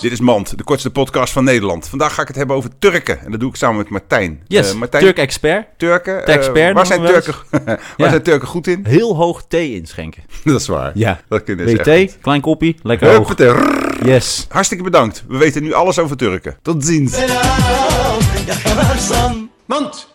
Dit is Mand, de kortste podcast van Nederland. Vandaag ga ik het hebben over Turken. En dat doe ik samen met Martijn. Yes, Eh, Martijn, Turk-expert. Turken. eh, expert waar zijn Turken, waar Ja. zijn Turken goed in? Heel hoog thee inschenken. Dat is waar. Ja. Dat kunnen ze thee? Klein koppie, lekker hoog. Yes. Hartstikke bedankt. We weten nu alles over Turken. Tot ziens. Mant